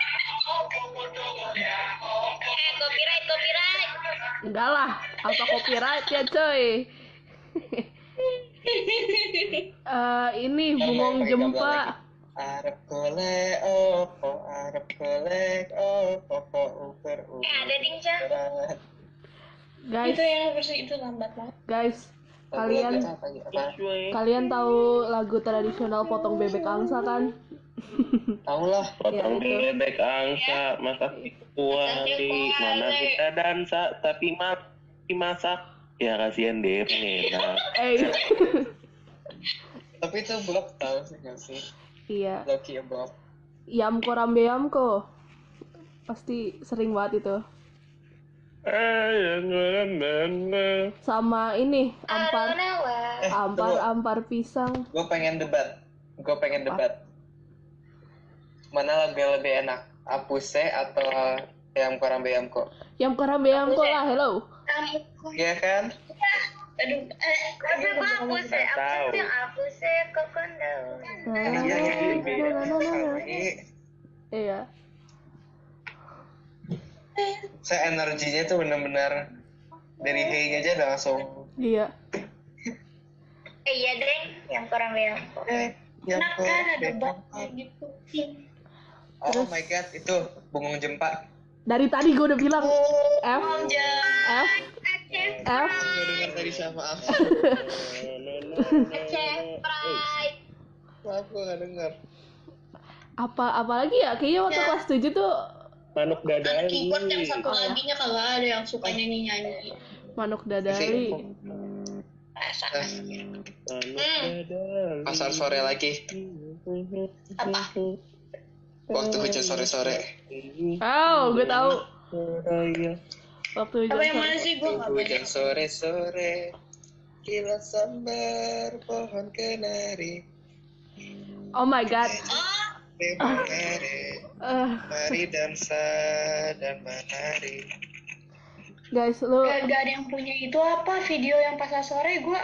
copyright, copyright. Enggak lah, apa copyright ya coy? Eh ini bungong jempa. lagi. Arep golek opo, arep golek opo, po uber Eh, ada ding, Cah. uber. Guys, Itu yang versi itu lambat banget. guys, kalian ya? Apa? kalian tahu lagu tradisional potong bebek angsa kan? Tahu lah. Potong Ya, bebek angsa, masak kuali, mana kita dansa, tapi mati masak. Ya kasihan deh, enak. Eh, Tapi itu blog tahu sih nggak sih? iya. Loki ya blog. Yamko rambe yamko. Pasti sering banget itu. Sama ini, ampar. Eh, ampar tunggu. ampar pisang. Gue pengen debat. Gue pengen debat. Mana lagu yang lebih enak? Apuse atau yang kurang kok? Yamko rambe yamko lah, hello. Iya kan? aduh eh Tapi gue ya, tahu. apa yang hapus ya, kokondo. Nah, Iya, jadi lebih nah, nah, nah, nah. Kali, Iya. Saya energinya tuh bener-bener dari hey aja udah langsung Iya. Eh, iya, Deng. Yang kurang bilang. eh yang enak kan ada kayak gitu Oh my god, itu bungong jempa. Dari tadi gue udah bilang F F F Gue dengar tadi siapa maaf. Aceh, Pride. Maaf gue gak denger. apa apalagi ya kayaknya waktu kelas 7 tuh Manuk ada dadali. keyboard yang satu Oh, ya. lagi nya kagak ada yang suka nyanyi nyanyi manuk dadali Manuk Hmm. dadali. Pasar sore lagi. apa Waktu hujan sore-sore. oh gue tahu waktu apa yang hujan mana sih gue nggak hujan sore-sore. Kilat sambar pohon kenari. oh my god Menari, Eh, mari dansa dan menari. guys lu gak, gak ada yang punya itu apa? Video yang pas sore gue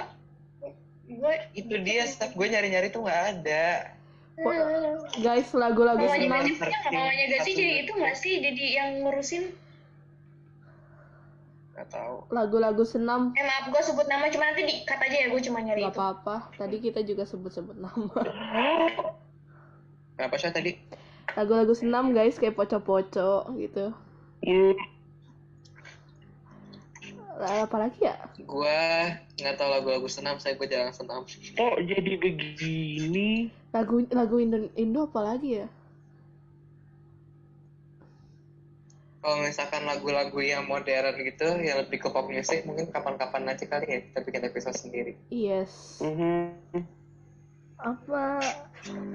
gue Itu dia, Steph. Gue nyari-nyari tuh nggak ada. guys lagu-lagu mamanya punya nggak? Mamanya Gasi jadi itu nggak sih? Jadi yang ngurusin? Gak tahu. lagu-lagu senam. Eh maaf gue sebut nama cuma nanti dikat aja ya gue cuma nyari itu. apa-apa. Tadi kita juga sebut-sebut nama Kenapa sih tadi? lagu-lagu senam guys kayak poco-poco gitu Hmm, apa lagi ya Gue nggak tahu lagu-lagu senam. Saya gue jarang senam. Kok jadi begini? lagu lagu Indo Indo apa lagi ya Kalau misalkan lagu-lagu yang modern gitu, yang lebih ke pop music, mungkin kapan-kapan aja kali ya kita bikin episode sendiri. yes Mhm. Apa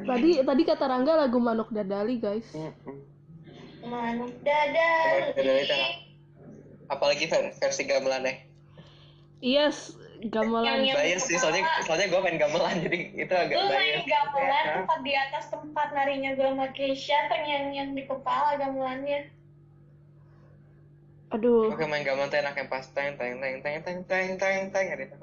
tadi tadi kata Rangga lagu Manuk Dadali guys Mhm. manuk itu, apalagi ver- versi gamelannya. yes gamelan Yang- Bias sih, soalnya soalnya gue main gamelan jadi itu agak gue bias. main gamelan Ya. tempat di atas tempat narinya gue sama Keisha ternyanyi di kepala gamelannya aduh Oke main gamelan tuh enak yang pas teng teng teng teng teng teng teng teng ada itu.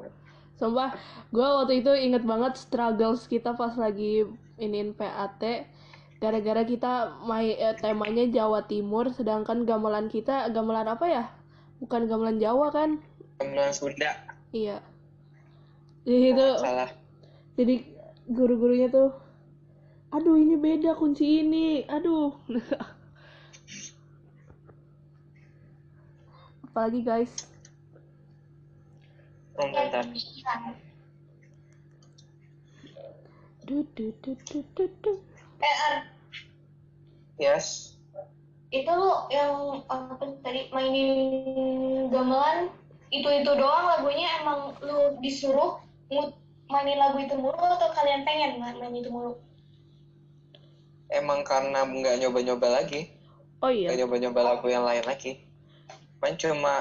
Sumpah, gue waktu itu inget banget struggles kita pas lagi iniin PAT gara-gara kita main eh, temanya Jawa Timur sedangkan gamelan kita gamelan apa ya? Bukan gamelan Jawa kan? Gamelan Sunda, Iya. Jadi itu salah. jadi guru-gurunya tuh aduh ini beda kunci ini. Aduh. Apalagi guys. Oh, bentar. Du, du, du, du, du, du. eh Ar, Yes. itu yang apa tadi mainin gamelan itu itu doang lagunya emang lu disuruh mainin lagu itu mulu atau kalian pengen ma- main itu mulu Emang karena nggak nyoba-nyoba lagi, Oh iya. nggak nyoba-nyoba lagu yang lain lagi. Main cuma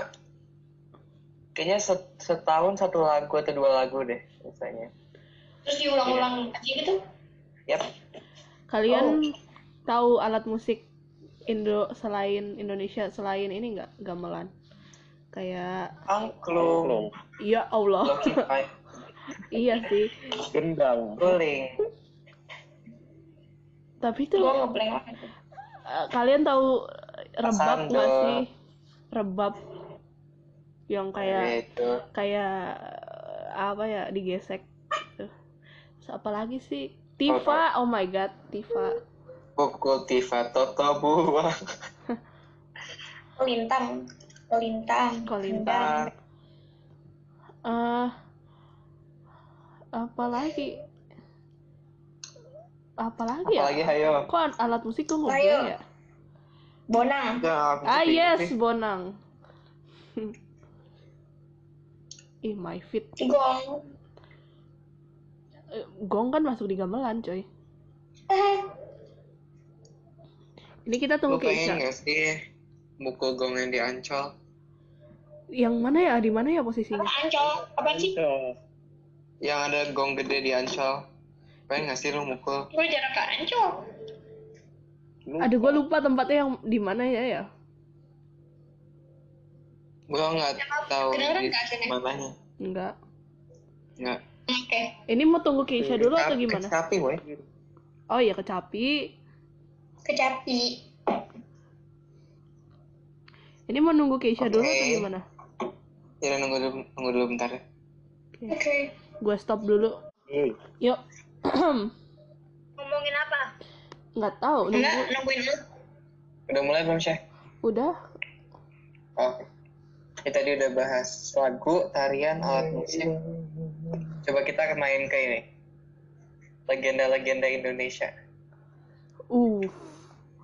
kayaknya set- setahun satu lagu atau dua lagu deh biasanya. terus diulang-ulang aja gitu? Yap. Kalian tahu alat musik Indo selain Indonesia selain ini nggak gamelan? kayak angklung. Ya Allah. Iya sih. Gendang. guling tapi tuh gue ngeblank eh, kalian tahu rebab Sando. nggak sih? Rebab yang kayak itu. kayak eh, apa ya digesek. Terus apa lagi sih? Tifa oh my god Tifa. Pukul Tifa Toto buah lintang lintang Kolintang eh apa lagi apa lagi ya? Apalagi hayo kok alat musik kok Ayo. ngeblank ya? Bonang. Ah yes bonang ih my fit gong. Eh, gong kan masuk di gamelan coy. Ini kita tunggu pengen Keisha gak sih mukul gong yang di Ancol? yang mana ya? Di mana ya posisinya? Ancol? Apa sih? Yang ada gong gede di Ancol. Pengen gak sih lu mukul? gue jarak ke ancol. Aduh gue lupa tempatnya yang di mana ya ya Gua nggak tahu mananya. enggak Nggak. oke ini mau tunggu Keisha dulu atau gimana Kecapi, boy. oh iya kecapi kecapi ini mau nunggu Keisha dulu Oke. atau gimana Ya nunggu dulu, nunggu dulu bentar ya. oke gue stop dulu Hmm. yuk Ngomongin apa? nggak tahu enggak nunggu nungguin lu Udah mulai belum, Syekh? udah Oke. Kita tadi udah bahas lagu, tarian, alat musik. Coba kita main ke ini. Legenda-legenda Indonesia. uh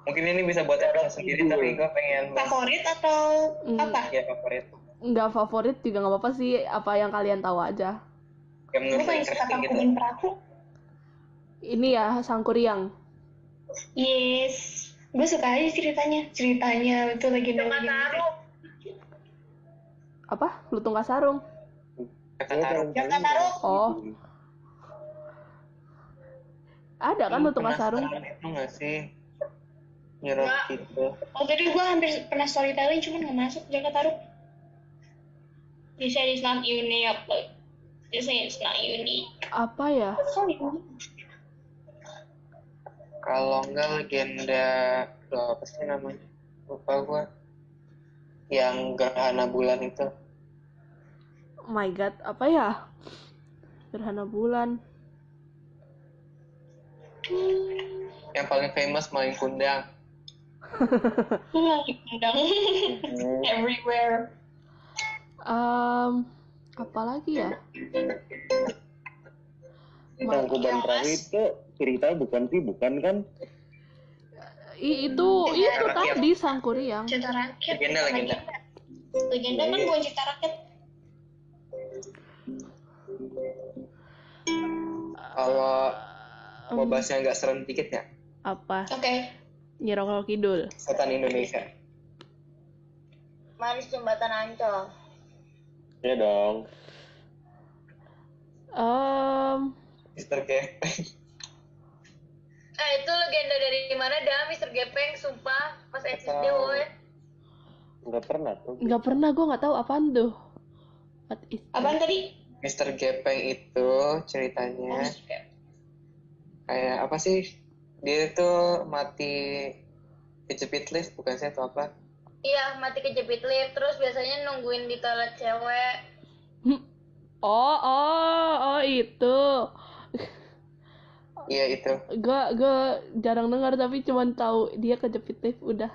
Mungkin ini bisa buat episode sendiri, tapi gue pengen favorit atau Hmm. apa ya favorit. nggak favorit juga nggak apa-apa sih apa yang kalian tahu aja Yang gue menurut paling suka gitu. perahu ini ya sangkuriang yes gue suka aja ceritanya ceritanya itu legenda Cuma legenda taruh. Apa lutung kasarung oh ada kan lutung kasarung itu nggak sih? Nyerot Nggak. gitu. oh tadi gue hampir pernah storytelling cuman nggak masuk Jaka taruh They said it's not unique but they say it's not unique apa ya Kalau nggak legenda, apa sih namanya? Lupa gua. Yang gerhana bulan itu. oh my god apa ya gerhana bulan Yang paling famous maling kundang. Undang everywhere Em, apa lagi ya Tangkuban perahu itu cerita bukan sih, bukan kan? I, itu itu tadi sangkuriang cerita rakyat. Legenda, legenda. legenda. Kan bukan cerita rakyat. Kalau mau bahas yang nggak serem dikit ya, apa? Oke. Nyirokol Kidul. Setan Indonesia. Maris jembatan Ancol. Ya dong. Em, Mister Gepeng. Eh itu legenda dari mana dah Mister Gepeng sumpah pas SD woy. Nggak pernah tuh. nggak pernah gue nggak tahu apaan tuh What is apaan tadi Mister Gepeng itu ceritanya kayak apa sih? Dia tuh mati kejepit lift bukan sih atau apa? Iya mati kejepit lift terus biasanya nungguin di toilet cewek. oh oh oh itu Iya itu. gue gue jarang dengar tapi cuman tahu dia kejepit lift udah.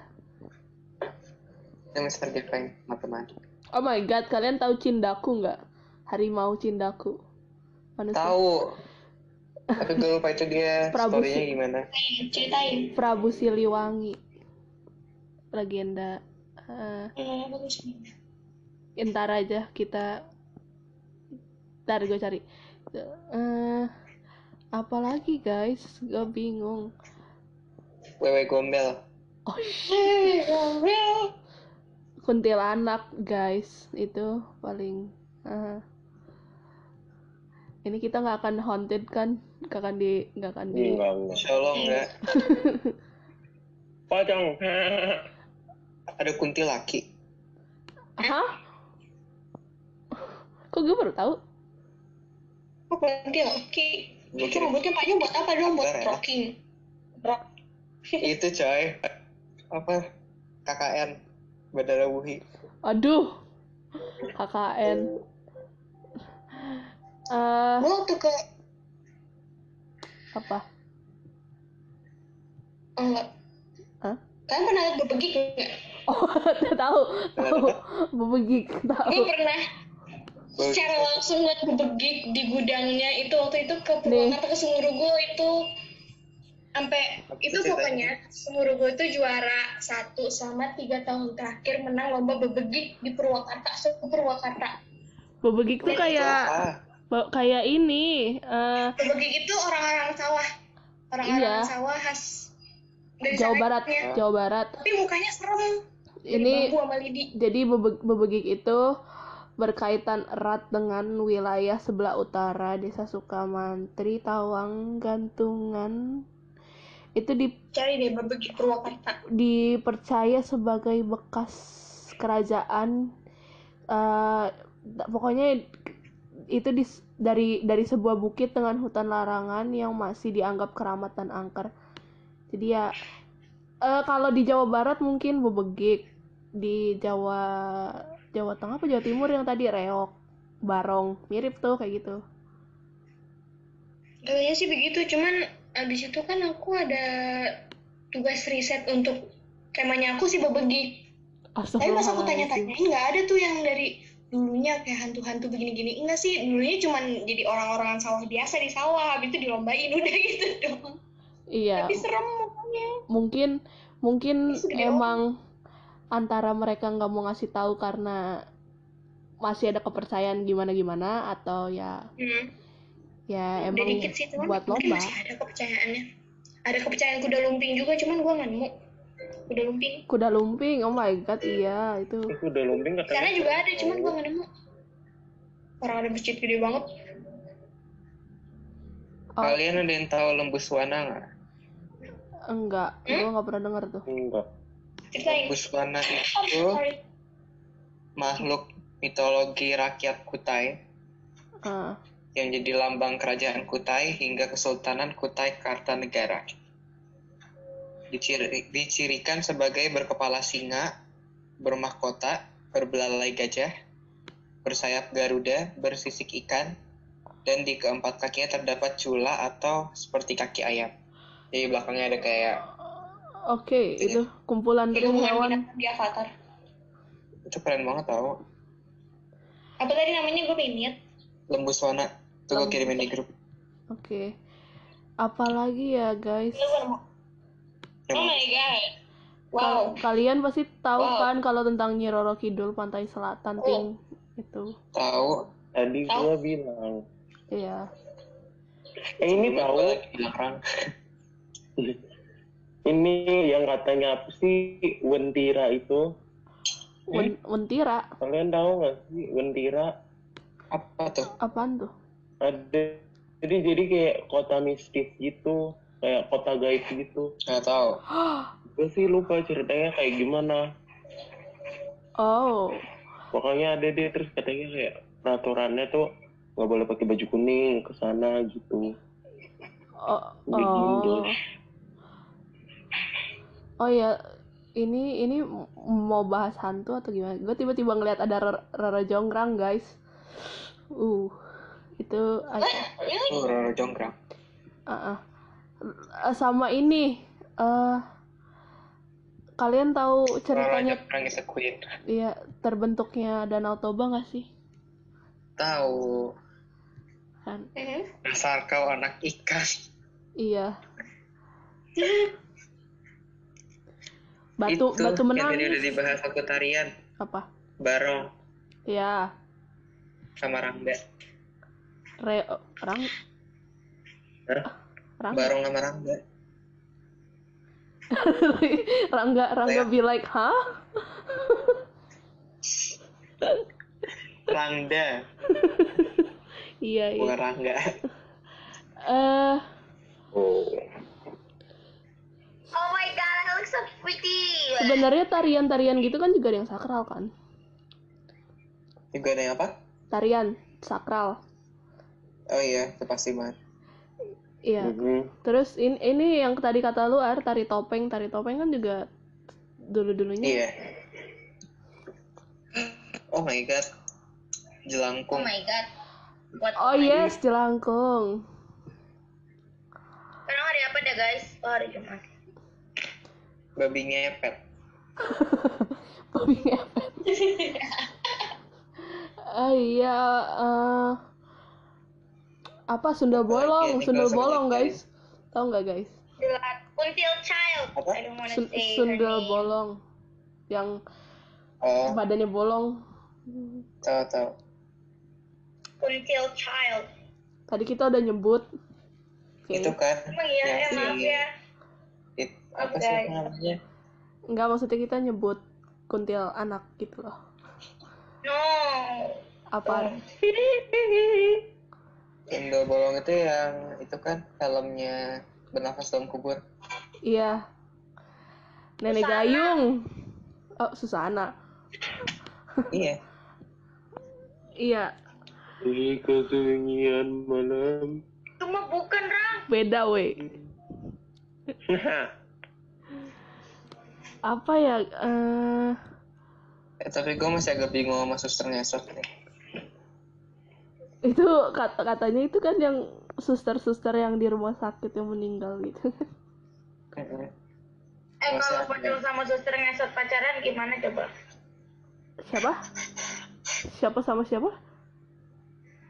Itu Mister Gepeng matematik. oh my god kalian tahu cindaku nggak? Harimau cindaku. Manusia. Tahu. Tapi gue lupa itu dia Prabu storynya Si- gimana. ceritain. Prabu Siliwangi. Legenda. Eh, Eh, bagus ntar aja kita ntar gue cari. Eh, apa lagi guys gue bingung Wewe Gombel. oh shit kuntilanak guys itu paling eh. ini kita nggak akan haunted kan nggak akan di nggak akan di. Insya Allah enggak. Pocong. Ada kunti laki. hah Kok gue baru tahu? Oh, berhenti Itu robotnya paknya buat apa dong? Buat Bentar rocking. Rock. itu coy apa KKN Bandara Wuhi Aduh. KKN. Eh, Gue waktu ke apa? enggak. Hah? Kalian pernah lihat bebegik nggak? Oh, tahu, tahu. Bebegik, tahu. Gue pernah secara langsung lihat bebegik di gudangnya itu waktu itu ke Purwakarta ke Sumurugo itu sampai itu pokoknya Sumurugo itu juara satu selama tiga tahun terakhir menang lomba bebegik di Purwakarta se Purwakarta. Bebegik tuh kayak ah kayak ini eh bebegik itu orang-orang sawah. Orang-orang Iya. sawah khas dari Jawa Barat. Jawa Barat. tapi mukanya serem. Ini sama jadi bebe- bebegik itu berkaitan erat dengan wilayah sebelah utara Desa Sukamantri, Tawang, Gantungan. Itu di cari deh Purwakarta dipercaya sebagai bekas kerajaan da- pokoknya itu dis- dari dari sebuah bukit dengan hutan larangan yang masih dianggap keramat dan angker jadi ya eh, kalau di Jawa Barat mungkin bebegik di Jawa Jawa Tengah apa Jawa Timur yang tadi reok barong mirip tuh kayak gitu Kayaknya sih begitu, cuman abis itu kan aku ada tugas riset untuk temanya aku sih bebegik. Tapi pas aku tanya-tanyain nggak ada tuh yang dari dulunya kayak hantu-hantu begini-gini. Enggak sih, dulunya cuman jadi orang-orang sawah biasa di sawah, habis itu dilombain udah gitu dong. iya Tapi serem mungkin mungkin emang antara mereka nggak mau ngasih tahu karena masih ada kepercayaan gimana gimana atau ya Hmm. ya emang dikit sih, cuman buat lomba masih ada kepercayaannya. Ada kepercayaan kuda lumping juga, cuman gua nggak nemu. Kuda lumping. kuda lumping oh my god iya itu udah lumping katanya. juga ada, cuman gua nggak nemu. Orang ada masjid gede banget. oh kalian ada yang tahu lembu Swana nggak enggak Hmm? gua nggak pernah denger tuh Enggak. Swana Oh, itu sorry. makhluk mitologi rakyat Kutai Ah, yang jadi lambang kerajaan Kutai hingga Kesultanan Kutai Kartanegara. Diciri- dicirikan sebagai berkepala singa, bermahkota, berbelalai gajah, bersayap garuda, bersisik ikan, dan di keempat kakinya terdapat cula atau seperti kaki ayam. Di belakangnya ada kayak oke itu kumpulan Itu ring bukan hewan di Avatar. itu keren banget tau. Apa tadi namanya gue pengen lihat. Lembu Swana. Tuh gue kirimin di grup. oke apalagi ya guys gue. Oh my god. Wow. Kal- kalian pasti tahu Wow. kan kalau tentang Nyi Roro Kidul Pantai Selatan Oh. Ting itu Tahu. Tadi gua bilang. iya Eh ini tahu. orang. Ini yang katanya apa sih Wentira itu? Wen- Wentira Kalian tahu nggak sih Wentira? Apa tuh? apaan tuh Ada jadi jadi kayak kota mistis gitu, kayak kota gaib gitu. Nggak tahu. Gue sih lupa ceritanya kayak gimana. oh Pokoknya ada deh terus katanya kayak peraturannya tuh nggak boleh pakai baju kuning ke sana gitu. Oh, Begitu. oh. Oh ya, ini ini mau bahas hantu atau gimana? Gue tiba-tiba ngeliat ada Rara Rara Jonggrang, guys. Uh, itu Really? Oh, Roro Jonggrang. ah, ah. Eh, sama ini eh kalian tahu ceritanya Jonggrang is a queen. iya terbentuknya Danau Toba nggak sih? Tahu. Kan? Dasar kau anak ikan. Iya. Batu itu batu yang tadi udah menangis dibahas aku tarian. apa? Barong Ya, sama Rangga. re rang Hah? rang Barong sama Rangga. Rangga Rangga Lea. be like, hah? Rangda, Iya iya. bukan Rangga. Eh Oh. Oh my god, I look so pretty. Sebenarnya tarian-tarian gitu kan juga ada yang sakral kan? Juga ada yang apa? Tarian sakral. oh iya itu pasti banget Iya. Mhm. Terus ini ini yang tadi kata lu Ar, tari topeng, tari topeng kan juga dulu-dulunya. iya oh my god Oh jelangkung my god. What Oh yes, jelangkung. Sekarang hari apa deh guys? Oh hari Jumat. Babi ngepet Babi ngepet. Ah iya, eh, apa Sunda bolong, ini Sunda bolong guys. Tahu nggak guys? Jelas. Kuntil Child. Apa? I don't wanna Sun- say her Sunda bolong, yang oh badannya bolong. tahu tahu Kuntil Child. Tadi kita udah nyebut. Oke. itu kan Emang iya, yang ya maaf si- ya. Apa sih namanya Enggak maksudnya kita nyebut kuntil anak gitu loh. No. Apa? Indo bolong itu yang itu kan filmnya bernafas dalam kubur Iya. Nenek Susana. Gayung. Oh, Susana. iya Iya, Di kesunyian malam. Cuma bukan Rang. beda weh. Apa ya? eh eh, tapi gue masih agak bingung sama suster ngesot nih itu kata katanya itu kan yang suster-suster yang di rumah sakit yang meninggal gitu. Eh Masih kalau pocong sama suster ngesot pacaran gimana coba? siapa? Siapa sama siapa?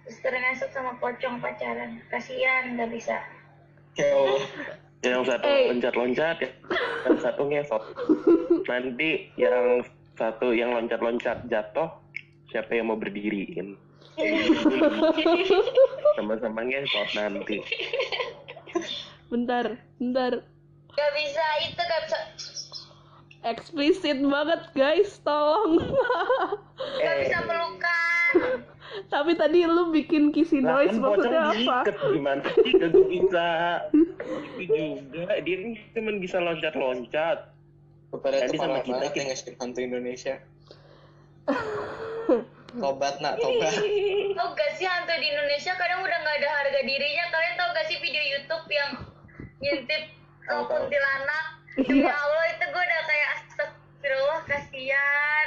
Suster ngesot sama pocong pacaran. Kasihan nggak bisa. ya Allah yang satu Eh. loncat-loncat, yang satu ngesot. Nanti yang satu yang loncat-loncat jatuh, siapa yang mau berdiriin? Sama-sama ngesot nanti. Bentar, bentar. Gak bisa itu gak bisa. Eksplisit banget guys, tolong. Gak Eh. bisa pelukan. Tapi tadi lu bikin kissy Lah noise kan maksudnya apa? diikat gimana sih kagak bisa. Itu juga dia kan cuma bisa loncat-loncat. kepada Tadi itu sama kita kita- yang ngasih hantu Indonesia tobat nak tobat Tau gak sih hantu di Indonesia kadang udah gak ada harga dirinya. Kalian tau gak sih video YouTube yang ngintip tahu. kuntilanak? Demi Iya. Allah itu gue udah kayak astagfirullah kasihan.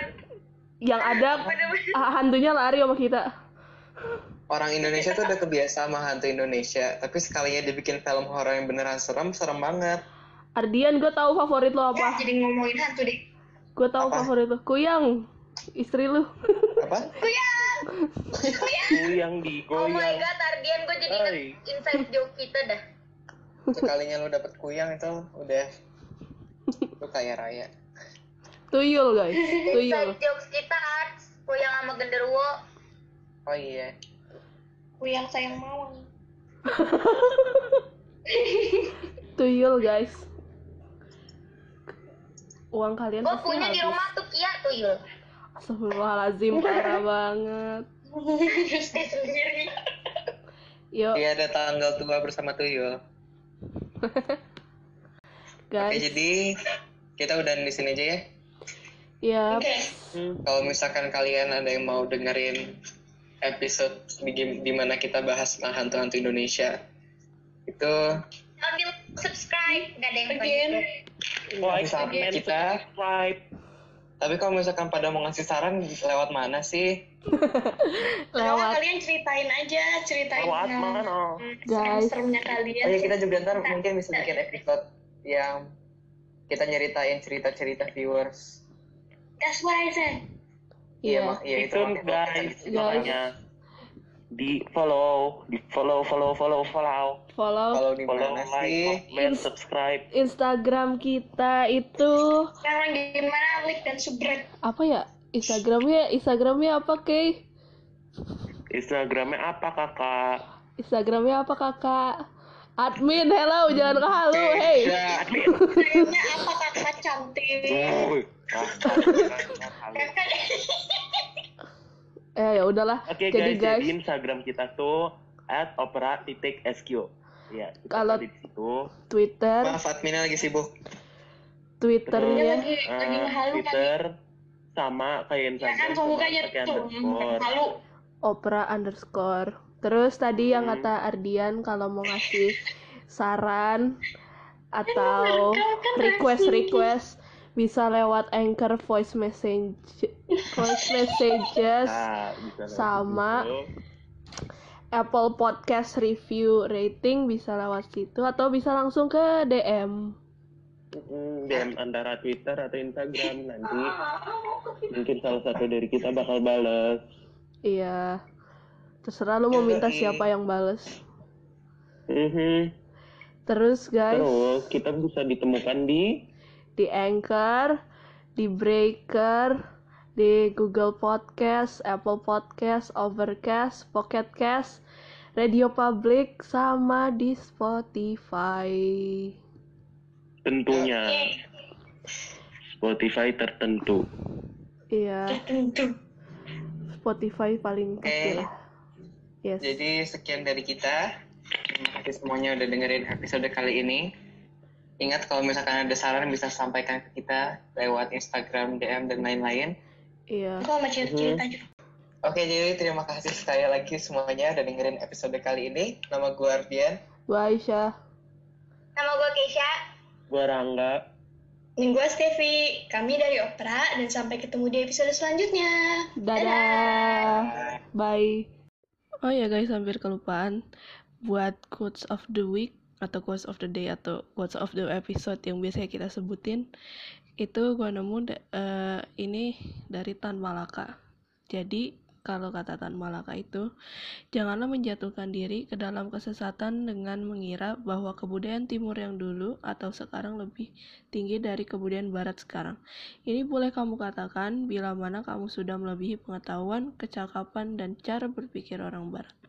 Yang ada ah, hantunya lari sama kita. orang Indonesia tuh udah kebiasa sama hantu Indonesia tapi sekalinya dibikin film horor yang beneran serem serem banget Ardian, gue tahu favorit lo Ya, apa? jadi ngomongin hantu deh. Gue tahu Apa? favorit lo. Kuyang, istri lu. apa Goyang di Oh my goyang. god, Ardian gue jadi inget inside joke kita dah. sekalinya lu dapet kuyang itu udah lu kaya raya Tuyul guys, tuyul. Jokes kita arts, Kuyang sama genderuwo. oh iya Kuyang sayang mawang. Tuyul guys. Uang kalian Gue punya di rumah tuh Kia tuyul. Astagfirullahaladzim, parah banget. Eh sendiri. Yuk iya ada tanggal tua bersama tuyul oke guys, jadi kita udah di sini aja ya ya Oke. kalau misalkan kalian ada yang mau dengerin episode di, di mana kita bahas tentang hantu-hantu Indonesia itu Ambil subscribe, gak ada yang Again. Like, Bisa comment, kita. subscribe. tapi kalau misalkan pada mau ngasih saran lewat mana sih Lewat lewat kalian ceritain aja, ceritain Lewat mana? Guys. serem-seremnya kalian. Oh iya kita juga ntar mungkin bisa bikin episode yang kita nyeritain cerita-cerita viewers. That's what I said. Iya. mak- iya itu guys, kita- makanya di follow, di follow, follow, follow, follow, follow Kalau di follow, mana like, sih? comment, subscribe. Instagram kita itu Sekarang gimana like dan subscribe. apa ya? Instagramnya Instagramnya apa Kay? Instagramnya apa kakak? Instagramnya apa kakak? Admin, hello, jangan ke halu, hey. Ya, Kayaknya apa kakak cantik. Kakak Eh ya udahlah. Oke Jadi guys, guys, jadi Instagram kita tuh at opera titik sq. Ya, Kalau- di situ. Twitter, maaf adminnya lagi sibuk. Twitternya lagi lagi Eh, ngehalu kan. Twitter sama kayak Ya Instagram kan cuma pembukanya pakai tuh underscore. halu. opera underscore terus tadi yang kata Ardian kalau mau ngasih saran atau request request bisa lewat anchor voice message voice messages Nah, lewat Sama. Apple Podcast review rating bisa lewat situ atau bisa langsung ke DM. Mm, DM antara Twitter atau Instagram nanti mungkin salah satu dari kita bakal bales. Iya. Terserah lu mau minta siapa yang bales. Mhm. Terus guys, Terus kita bisa ditemukan di di Anchor, di Breaker, di Google Podcast, Apple Podcast, Overcast, Pocket Cast, Radio Public, sama di Spotify. tentunya Spotify tertentu. Iya, Tentu. Spotify paling Oke. lah. Yes. Jadi sekian dari kita. Terima kasih semuanya udah dengerin episode kali ini. Ingat kalau misalkan ada saran bisa sampaikan ke kita lewat Instagram, DM, dan lain-lain. Iya. Aku sama cerita-cerita juga. Oke, jadi terima kasih sekali lagi semuanya udah dengerin episode kali ini. Nama gue Ardian. Gua Aisyah. Nama gue Keisha. Gua Rangga. Dan gue Stevi, kami dari Opera, dan sampai ketemu di episode selanjutnya. Dadah. Bye. Oh ya guys, hampir kelupaan buat quotes of the week atau quotes of the day atau quotes of the episode yang biasanya kita sebutin itu gua nemu eh, ini dari Tan Malaka. Jadi kalau kata Tan Malaka itu janganlah menjatuhkan diri ke dalam kesesatan dengan mengira bahwa kebudayaan timur yang dulu atau sekarang lebih tinggi dari kebudayaan barat sekarang. Ini boleh kamu katakan bila mana kamu sudah melebihi pengetahuan, kecakapan, dan cara berpikir orang barat.